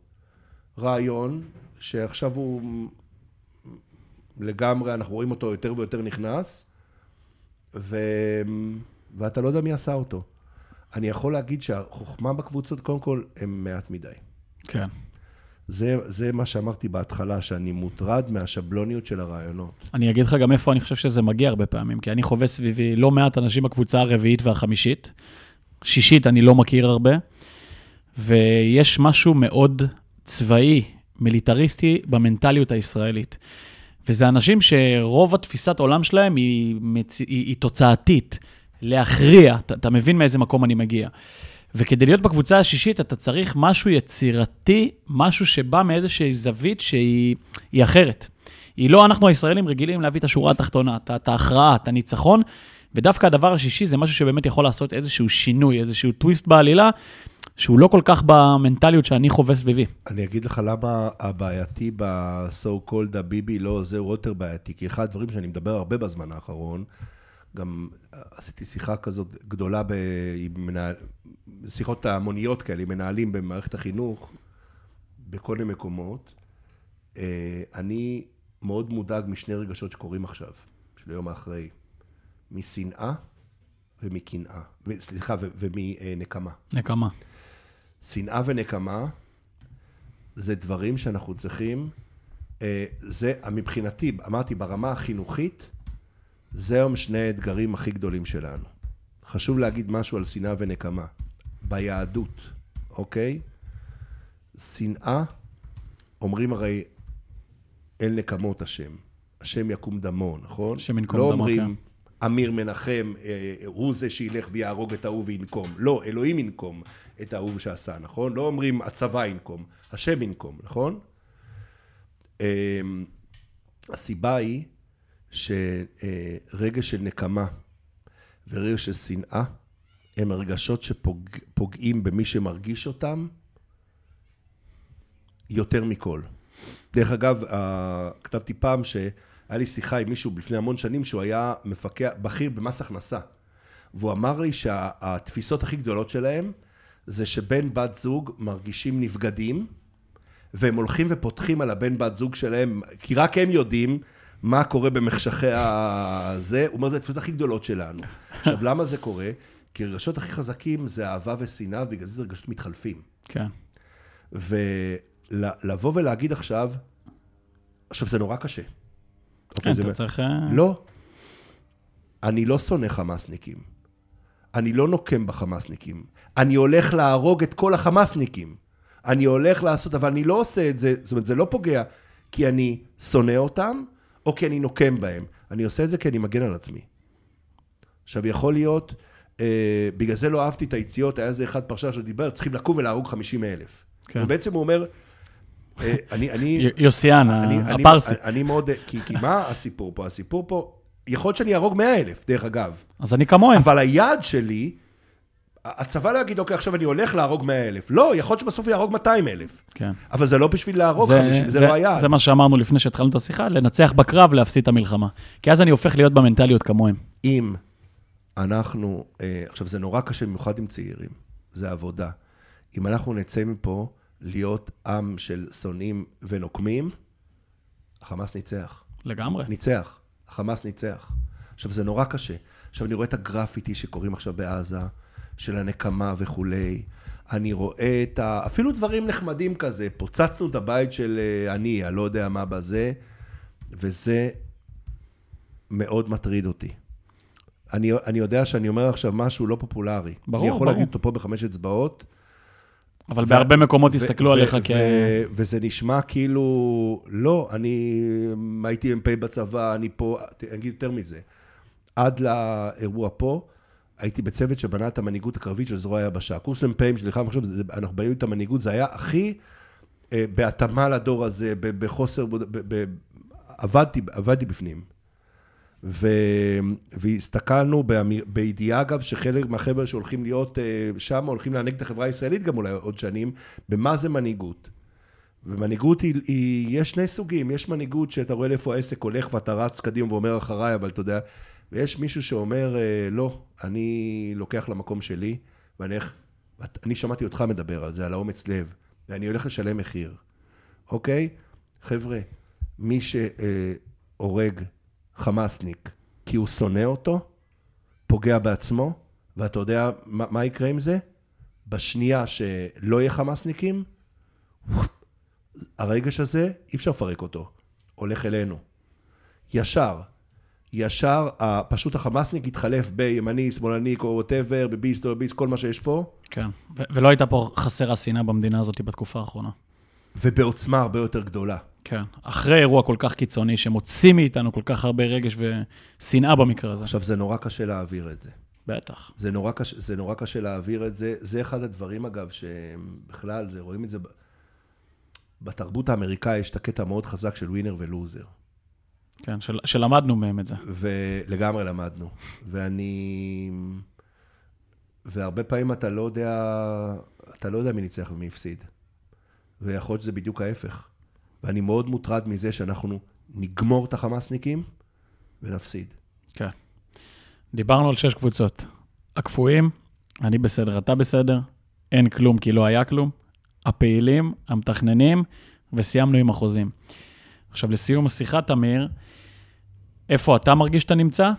רעיון שעכשיו הוא לגמרי, אנחנו רואים אותו יותר ויותר נכנס, ו... ואתה לא יודע מי עשה אותו. אני יכול להגיד שהחוכמה בקבוצות, קודם כל, הם מעט מדי. כן. זה, זה מה שאמרתי בהתחלה, שאני מוטרד מהשבלוניות של הרעיונות. אני אגיד לך גם איפה אני חושב שזה מגיע הרבה פעמים, כי אני חווה סביבי לא מעט אנשים בקבוצה הרביעית והחמישית. שישית אני לא מכיר הרבה, ויש משהו מאוד צבאי, מיליטריסטי, במנטליות הישראלית. וזה אנשים שרוב התפיסת עולם שלהם היא, מצ... היא, היא תוצאתית, להכריע, אתה, אתה מבין מאיזה מקום אני מגיע. וכדי להיות בקבוצה השישית, אתה צריך משהו יצירתי, משהו שבא מאיזושהי זווית שהיא היא אחרת. היא לא, אנחנו הישראלים רגילים להביא את השורה התחתונה, את ההכרעה, את הניצחון, ודווקא הדבר השישי זה משהו שבאמת יכול לעשות איזשהו שינוי, איזשהו טוויסט בעלילה, שהוא לא כל כך במנטליות שאני חווה סביבי. אני אגיד לך למה הבעייתי ב-so called הביבי לא זהו יותר בעייתי, כי אחד הדברים שאני מדבר הרבה בזמן האחרון, גם עשיתי שיחה כזאת גדולה ב... עם מנהל... שיחות המוניות כאלה, עם מנהלים במערכת החינוך, בכל מיני מקומות. אה, אני מאוד מודאג משני רגשות שקורים עכשיו, של היום האחרי, משנאה ומקנאה, סליחה, ומנקמה. נקמה. שנאה ונקמה זה דברים שאנחנו צריכים, אה, זה מבחינתי, אמרתי, ברמה החינוכית, זה היום שני האתגרים הכי גדולים שלנו. חשוב להגיד משהו על שנאה ונקמה. ביהדות, אוקיי? שנאה, אומרים הרי, אין נקמות השם. השם יקום דמו, נכון? השם ינקום לא דמו, אומרים, אמיר מנחם, אה, הוא זה שילך ויהרוג את ההוא וינקום. לא, אלוהים ינקום את ההוא שעשה, נכון? לא אומרים הצבא ינקום, השם ינקום, נכון? אה, הסיבה היא שרגש של נקמה ורגש של שנאה הם הרגשות שפוגעים במי שמרגיש אותם יותר מכל. דרך אגב, כתבתי פעם שהיה לי שיחה עם מישהו לפני המון שנים שהוא היה מפקח, בכיר במס הכנסה. והוא אמר לי שהתפיסות הכי גדולות שלהם זה שבן בת זוג מרגישים נבגדים והם הולכים ופותחים על הבן בת זוג שלהם, כי רק הם יודעים מה קורה במחשכי הזה. הוא אומר, זה התפיסות הכי גדולות שלנו. עכשיו, למה זה קורה? כי הרגשות הכי חזקים זה אהבה ושנאה, ובגלל זה זה רגשות מתחלפים. כן. ולבוא ולהגיד עכשיו, עכשיו זה נורא קשה. כן, אוקיי, זה אתה מ- צריך... אה, לא. אני לא שונא חמאסניקים. אני לא נוקם בחמאסניקים. אני הולך להרוג את כל החמאסניקים. אני הולך לעשות, אבל אני לא עושה את זה, זאת אומרת, זה לא פוגע כי אני שונא אותם, או כי אני נוקם בהם. אני עושה את זה כי אני מגן על עצמי. עכשיו, יכול להיות אה, בגלל זה לא אהבתי את היציאות, היה איזה אחד פרשן שדיבר, צריכים לקום ולהרוג 50 אלף. כן. ובעצם הוא אומר, אני, אני, יוסיאן, אני, אני, הפרסי. אני, מאוד, כי, מה הסיפור פה? הסיפור פה, יכול להיות שאני אהרוג 100 אלף, דרך אגב. אז אני כמוהם. אבל היעד שלי, הצבא לא יגיד, אוקיי, עכשיו אני הולך להרוג 100 אלף. לא, יכול להיות שבסוף יהרוג 200 אלף. כן. אבל זה לא בשביל להרוג זה- 50, זה, זה- לא היעד. זה מה שאמרנו לפני שהתחלנו את השיחה, לנצח בקרב, להפסיד את המלחמה. כי אז אני הופך להיות במנטליות כמוהם. אם אנחנו, אה, עכשיו זה נורא קשה, במיוחד עם צעירים, זה עבודה. אם אנחנו נצא מפה להיות עם של שונאים ונוקמים, החמאס ניצח. לגמרי. ניצח. החמאס ניצח. עכשיו, זה נורא קשה. עכשיו, אני רואה את הגרפיטי שקורים עכשיו בעזה, של הנקמה וכולי. אני רואה את ה... אפילו דברים נחמדים כזה, פוצצנו את הבית של אה, אני, אני לא יודע מה בזה, וזה מאוד מטריד אותי. אני, אני יודע שאני אומר עכשיו משהו לא פופולרי. ברור, אני יכול ברור. להגיד אותו פה בחמש אצבעות. אבל בהרבה מקומות ו- יסתכלו ו- עליך ו- כ... וזה נשמע כאילו, לא, אני הייתי מ"פ בצבא, אני פה, אני אגיד יותר מזה. עד לאירוע פה, הייתי בצוות שבנה את המנהיגות הקרבית של זרוע היבשה. קורס מ"פים שנלחם עכשיו, זה- אנחנו בנינו את המנהיגות, זה היה הכי אה, בהתאמה לדור הזה, בחוסר, ב- ב- עבדתי, עבדתי בפנים. ו... והסתכלנו באמיר... בידיעה, אגב, שחלק מהחבר'ה שהולכים להיות אה, שם, הולכים להנהיג את החברה הישראלית גם אולי עוד שנים, במה זה מנהיגות. ומנהיגות היא, היא, יש שני סוגים, יש מנהיגות שאתה רואה לאיפה העסק הולך ואתה רץ קדימה ואומר אחריי, אבל אתה יודע, ויש מישהו שאומר, אה, לא, אני לוקח למקום שלי, ואני איך, אני שמעתי אותך מדבר על זה, על האומץ לב, ואני הולך לשלם מחיר, אוקיי? חבר'ה, מי שהורג חמאסניק כי הוא שונא אותו, פוגע בעצמו, ואתה יודע מה, מה יקרה עם זה? בשנייה שלא יהיה חמאסניקים, הרגש הזה, אי אפשר לפרק אותו, הולך אלינו. ישר. ישר, פשוט החמאסניק יתחלף בימני, שמאלני, או ווטאבר, בביסט או בביסט, כל מה שיש פה, כן. ו- ולא הייתה פה חסרה שנאה במדינה הזאת בתקופה האחרונה. ובעוצמה הרבה יותר גדולה. כן. אחרי אירוע כל כך קיצוני, שמוציא מאיתנו כל כך הרבה רגש ושנאה במקרה הזה. עכשיו, זה נורא קשה להעביר את זה. בטח. זה נורא, קשה, זה נורא קשה להעביר את זה. זה אחד הדברים, אגב, שבכלל, זה, רואים את זה... בתרבות האמריקאית יש את הקטע המאוד חזק של ווינר ולוזר. כן, של, שלמדנו מהם את זה. ולגמרי למדנו. ואני... והרבה פעמים אתה לא יודע, אתה לא יודע מי ניצח ומי הפסיד. ויכול להיות שזה בדיוק ההפך. ואני מאוד מוטרד מזה שאנחנו נגמור את החמאסניקים ונפסיד. כן. דיברנו על שש קבוצות. הקפואים, אני בסדר, אתה בסדר, אין כלום כי לא היה כלום. הפעילים, המתכננים, וסיימנו עם החוזים. עכשיו, לסיום השיחה, תמיר, איפה אתה מרגיש שאתה נמצא,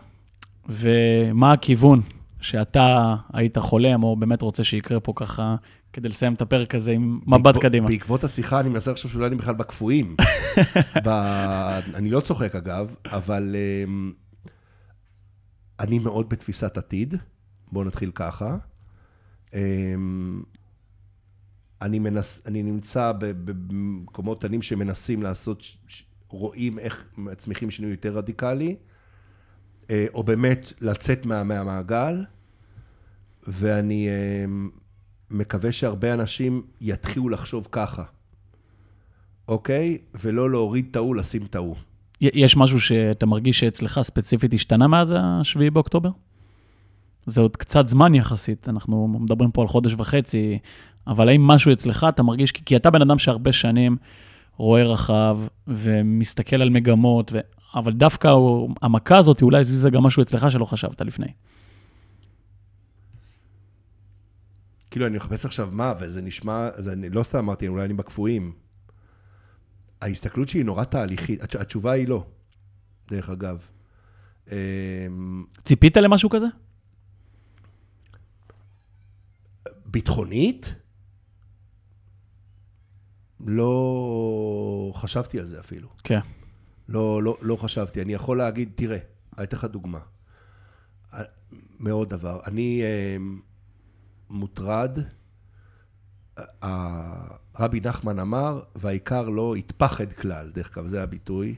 ומה הכיוון שאתה היית חולם, או באמת רוצה שיקרה פה ככה, כדי לסיים את הפרק הזה עם מבט בעקבות- קדימה. בעקבות השיחה, אני מנסה לחשוב שאולי אני בכלל בקפואים. ב... אני לא צוחק אגב, אבל אמ, אני מאוד בתפיסת עתיד. בואו נתחיל ככה. אמ, אני, מנס... אני נמצא במקומות קטנים שמנסים לעשות, רואים איך מצמיחים שינוי יותר רדיקלי, או באמת לצאת מה... מהמעגל, ואני אמ, מקווה שהרבה אנשים יתחילו לחשוב ככה, אוקיי? ולא להוריד את ההוא, לשים את ההוא. יש משהו שאתה מרגיש שאצלך ספציפית השתנה מאז ה-7 באוקטובר? זה עוד קצת זמן יחסית, אנחנו מדברים פה על חודש וחצי, אבל האם משהו אצלך אתה מרגיש, כי אתה בן אדם שהרבה שנים רואה רחב ומסתכל על מגמות, ו... אבל דווקא המכה הזאת אולי הזיזה גם משהו אצלך שלא חשבת לפני. כאילו, אני מחפש עכשיו מה, וזה נשמע, זה, אני לא סתם אמרתי, אולי אני בקפואים. ההסתכלות שלי היא נורא תהליכית, התש- התשובה היא לא, דרך אגב. אמ, ציפית למשהו כזה? ביטחונית? לא חשבתי על זה אפילו. כן. לא, לא, לא חשבתי. אני יכול להגיד, תראה, אני אתן לך דוגמה. מאוד דבר. אני אה, מוטרד, רבי נחמן אמר, והעיקר לא יתפחד כלל, דרך אגב, זה הביטוי.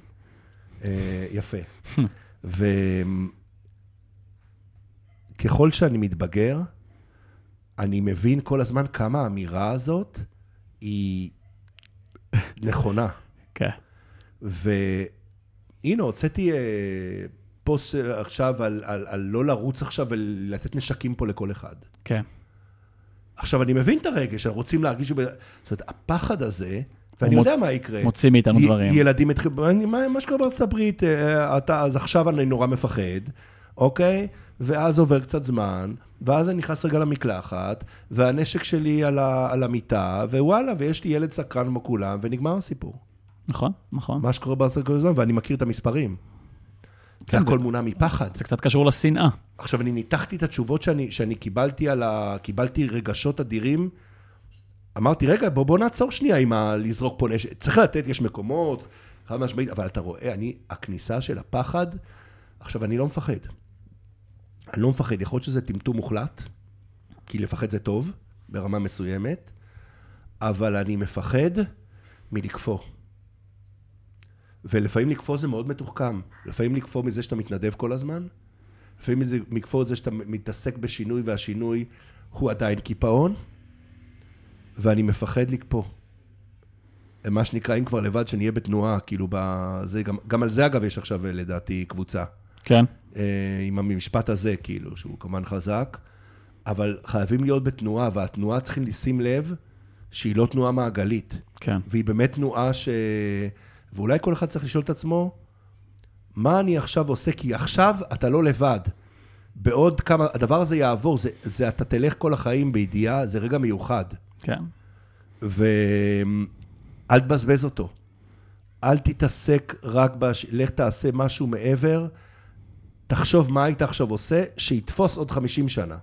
אה, יפה. ו... ככל שאני מתבגר, אני מבין כל הזמן כמה האמירה הזאת היא נכונה. כן. והנה, הוצאתי אה, פוסט עכשיו על, על, על לא לרוץ עכשיו ולתת נשקים פה לכל אחד. כן. עכשיו, אני מבין את הרגש, רוצים להרגיש... זאת אומרת, הפחד הזה, ואני יודע מה יקרה. מוציא מאיתנו י- דברים. ילדים התחילו, מה מה שקורה בארצות הברית, אה, אתה, אז עכשיו אני נורא מפחד, אוקיי? ואז עובר קצת זמן, ואז אני נכנס רגע למקלחת, והנשק שלי על, ה, על המיטה, ווואלה, ויש לי ילד סקרן כמו כולם, ונגמר הסיפור. נכון, נכון. מה שקורה הברית כל הזמן, ואני מכיר את המספרים. כן, והכל זה- מונע מפחד. זה קצת קשור לשנאה. עכשיו, אני ניתחתי את התשובות שאני, שאני קיבלתי על ה... קיבלתי רגשות אדירים. אמרתי, רגע, בוא, בוא נעצור שנייה עם ה... לזרוק פה נשק. צריך לתת, יש מקומות, חד משמעית, אבל אתה רואה, אני, הכניסה של הפחד, עכשיו, אני לא מפחד. אני לא מפחד, יכול להיות שזה טמטום מוחלט, כי לפחד זה טוב, ברמה מסוימת, אבל אני מפחד מלקפוא. ולפעמים לקפוא זה מאוד מתוחכם. לפעמים לקפוא מזה שאתה מתנדב כל הזמן, לפעמים זה לקפוא את זה שאתה מתעסק בשינוי, והשינוי הוא עדיין קיפאון, ואני מפחד לקפוא. מה שנקרא, אם כבר לבד, שנהיה בתנועה, כאילו, בזה, גם, גם על זה, אגב, יש עכשיו, לדעתי, קבוצה. כן. אה, עם המשפט הזה, כאילו, שהוא כמובן חזק, אבל חייבים להיות בתנועה, והתנועה צריכים לשים לב שהיא לא תנועה מעגלית. כן. והיא באמת תנועה ש... ואולי כל אחד צריך לשאול את עצמו, מה אני עכשיו עושה? כי עכשיו אתה לא לבד. בעוד כמה, הדבר הזה יעבור, זה, זה אתה תלך כל החיים בידיעה, זה רגע מיוחד. כן. ואל תבזבז אותו. אל תתעסק רק בש... לך תעשה משהו מעבר, תחשוב מה היית עכשיו עושה, שיתפוס עוד 50 שנה.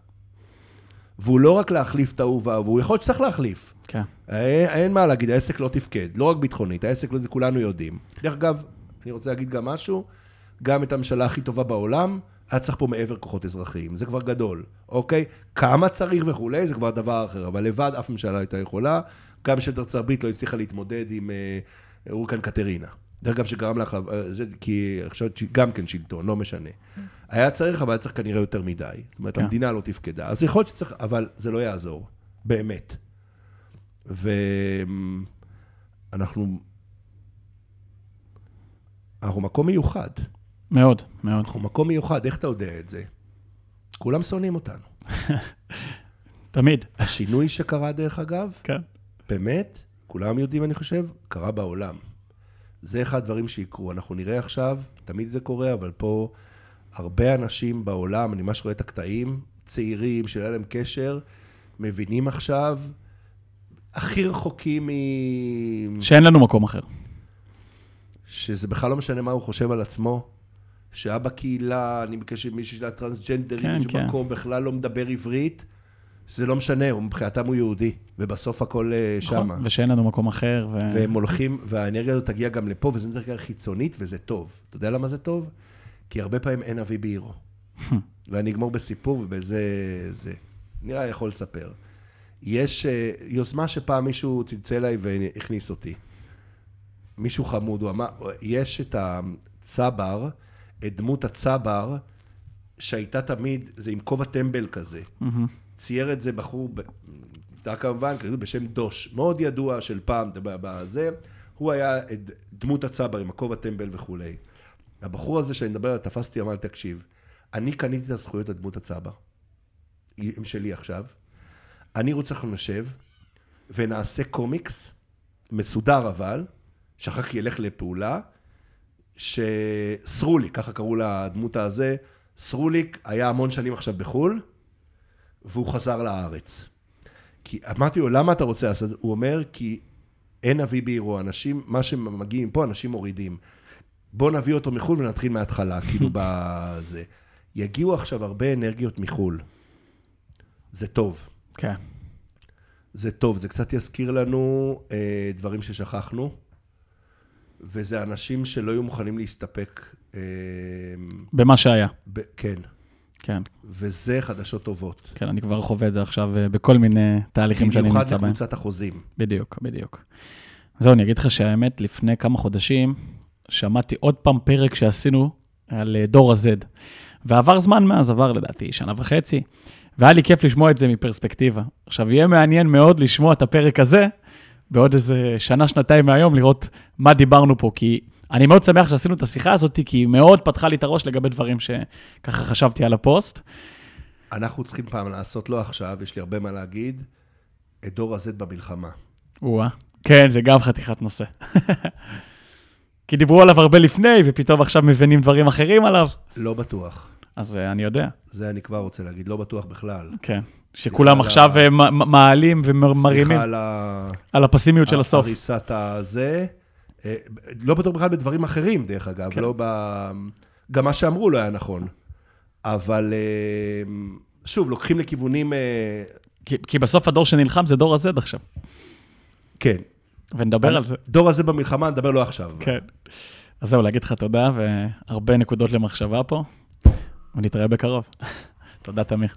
והוא לא רק להחליף את ההוא וההוא, והוא יכול להיות שצריך להחליף. כן. אין, אין מה להגיד, העסק לא תפקד, לא רק ביטחונית, העסק לא, כולנו יודעים. דרך אגב, אני רוצה להגיד גם משהו, גם את הממשלה הכי טובה בעולם, היה צריך פה מעבר כוחות אזרחיים, זה כבר גדול, אוקיי? כמה צריך וכולי, זה כבר דבר אחר, אבל לבד אף ממשלה לא הייתה יכולה, גם ממשלת ארצות הברית לא הצליחה להתמודד עם אה, אורקן קטרינה. דרך אגב, שגרם לך, אה, זה- כי עכשיו גם כן שלטון, לא משנה. היה צריך, אבל היה צריך כנראה יותר מדי. זאת אומרת, כן. המדינה לא תפקדה. אז יכול להיות שצריך, אבל זה לא יעזור, באמת. ואנחנו... אנחנו מקום מיוחד. מאוד, מאוד. אנחנו מקום מיוחד, איך אתה יודע את זה? כולם שונאים אותנו. תמיד. השינוי שקרה, דרך אגב, כן. באמת, כולם יודעים, אני חושב, קרה בעולם. זה אחד הדברים שיקרו. אנחנו נראה עכשיו, תמיד זה קורה, אבל פה הרבה אנשים בעולם, אני ממש רואה את הקטעים, צעירים, שהיה להם קשר, מבינים עכשיו, הכי רחוקים מ... שאין לנו מקום אחר. שזה בכלל לא משנה מה הוא חושב על עצמו, שהיה בקהילה, אני בקשר עם מישהו שלה טרנסג'נדרית, כן, מישהו כן. במקום בכלל לא מדבר עברית, זה לא משנה, הוא מבחינתם הוא יהודי, ובסוף הכל אה, שמה. נכון, ושאין לנו מקום אחר. ו... והם הולכים, והאנרגיה הזאת תגיע גם לפה, וזו אנרגיה חיצונית, וזה טוב. אתה יודע למה זה טוב? כי הרבה פעמים אין אבי בעירו. ואני אגמור בסיפור, ובזה זה. נראה יכול לספר. יש אה, יוזמה שפעם מישהו צלצל אליי והכניס אותי. מישהו חמוד, הוא אמר, יש את הצבר, את דמות הצבר, שהייתה תמיד, זה עם כובע טמבל כזה. צייר את זה בחור, אתה כמובן, בשם דוש, מאוד ידוע של פעם, בזה, הוא היה דמות הצבר עם הכובע טמבל וכולי. הבחור הזה שאני מדבר עליו, תפסתי, אמר לי, תקשיב, אני קניתי את הזכויות לדמות הצבר, הם שלי עכשיו, אני רוצה שאנחנו נשב ונעשה קומיקס, מסודר אבל, שאחר כך ילך לפעולה, שסרוליק, ככה קראו לדמות הזה, סרוליק היה המון שנים עכשיו בחו"ל, והוא חזר לארץ. כי אמרתי לו, למה אתה רוצה לעשות? הוא אומר, כי אין אבי בעירו, אנשים, מה שמגיעים פה, אנשים מורידים. בוא נביא אותו מחו"ל ונתחיל מההתחלה, כאילו בזה. יגיעו עכשיו הרבה אנרגיות מחו"ל. זה טוב. כן. זה טוב, זה קצת יזכיר לנו אה, דברים ששכחנו, וזה אנשים שלא יהיו מוכנים להסתפק. אה, במה שהיה. ב, כן, כן, וזה חדשות טובות. כן, אני כבר חווה את זה עכשיו אה, בכל מיני תהליכים שאני במיוחד נמצא בהם. לקבוצת החוזים. בדיוק, בדיוק. זהו, אני אגיד לך שהאמת, לפני כמה חודשים, שמעתי עוד פעם פרק שעשינו על אה, דור ה-Z. ועבר זמן מאז, עבר לדעתי שנה וחצי, והיה לי כיף לשמוע את זה מפרספקטיבה. עכשיו, יהיה מעניין מאוד לשמוע את הפרק הזה בעוד איזה שנה, שנתיים מהיום, לראות מה דיברנו פה, כי אני מאוד שמח שעשינו את השיחה הזאת, כי היא מאוד פתחה לי את הראש לגבי דברים שככה חשבתי על הפוסט. אנחנו צריכים פעם לעשות, לא עכשיו, יש לי הרבה מה להגיד, את דור ה-Z במלחמה. או-אה. כן, זה גם חתיכת נושא. כי דיברו עליו הרבה לפני, ופתאום עכשיו מבינים דברים אחרים עליו. לא בטוח. אז uh, אני יודע, זה אני כבר רוצה להגיד, לא בטוח בכלל. כן. שכולם עכשיו ה- מ- מעלים ומרימים סליחה על ה... על הפסימיות של הסוף. הריסת הזה. אה, לא בטוח בכלל בדברים אחרים, דרך אגב, כן. לא ב... גם מה שאמרו לא היה נכון. אבל אה, שוב, לוקחים לכיוונים... אה, כי, כי בסוף הדור שנלחם זה דור ה-Z עכשיו, כן. ונדבר על זה. דור הזה במלחמה, נדבר לא עכשיו. כן. אז זהו, להגיד לך תודה, והרבה נקודות למחשבה פה, ונתראה בקרוב. תודה, תמיר.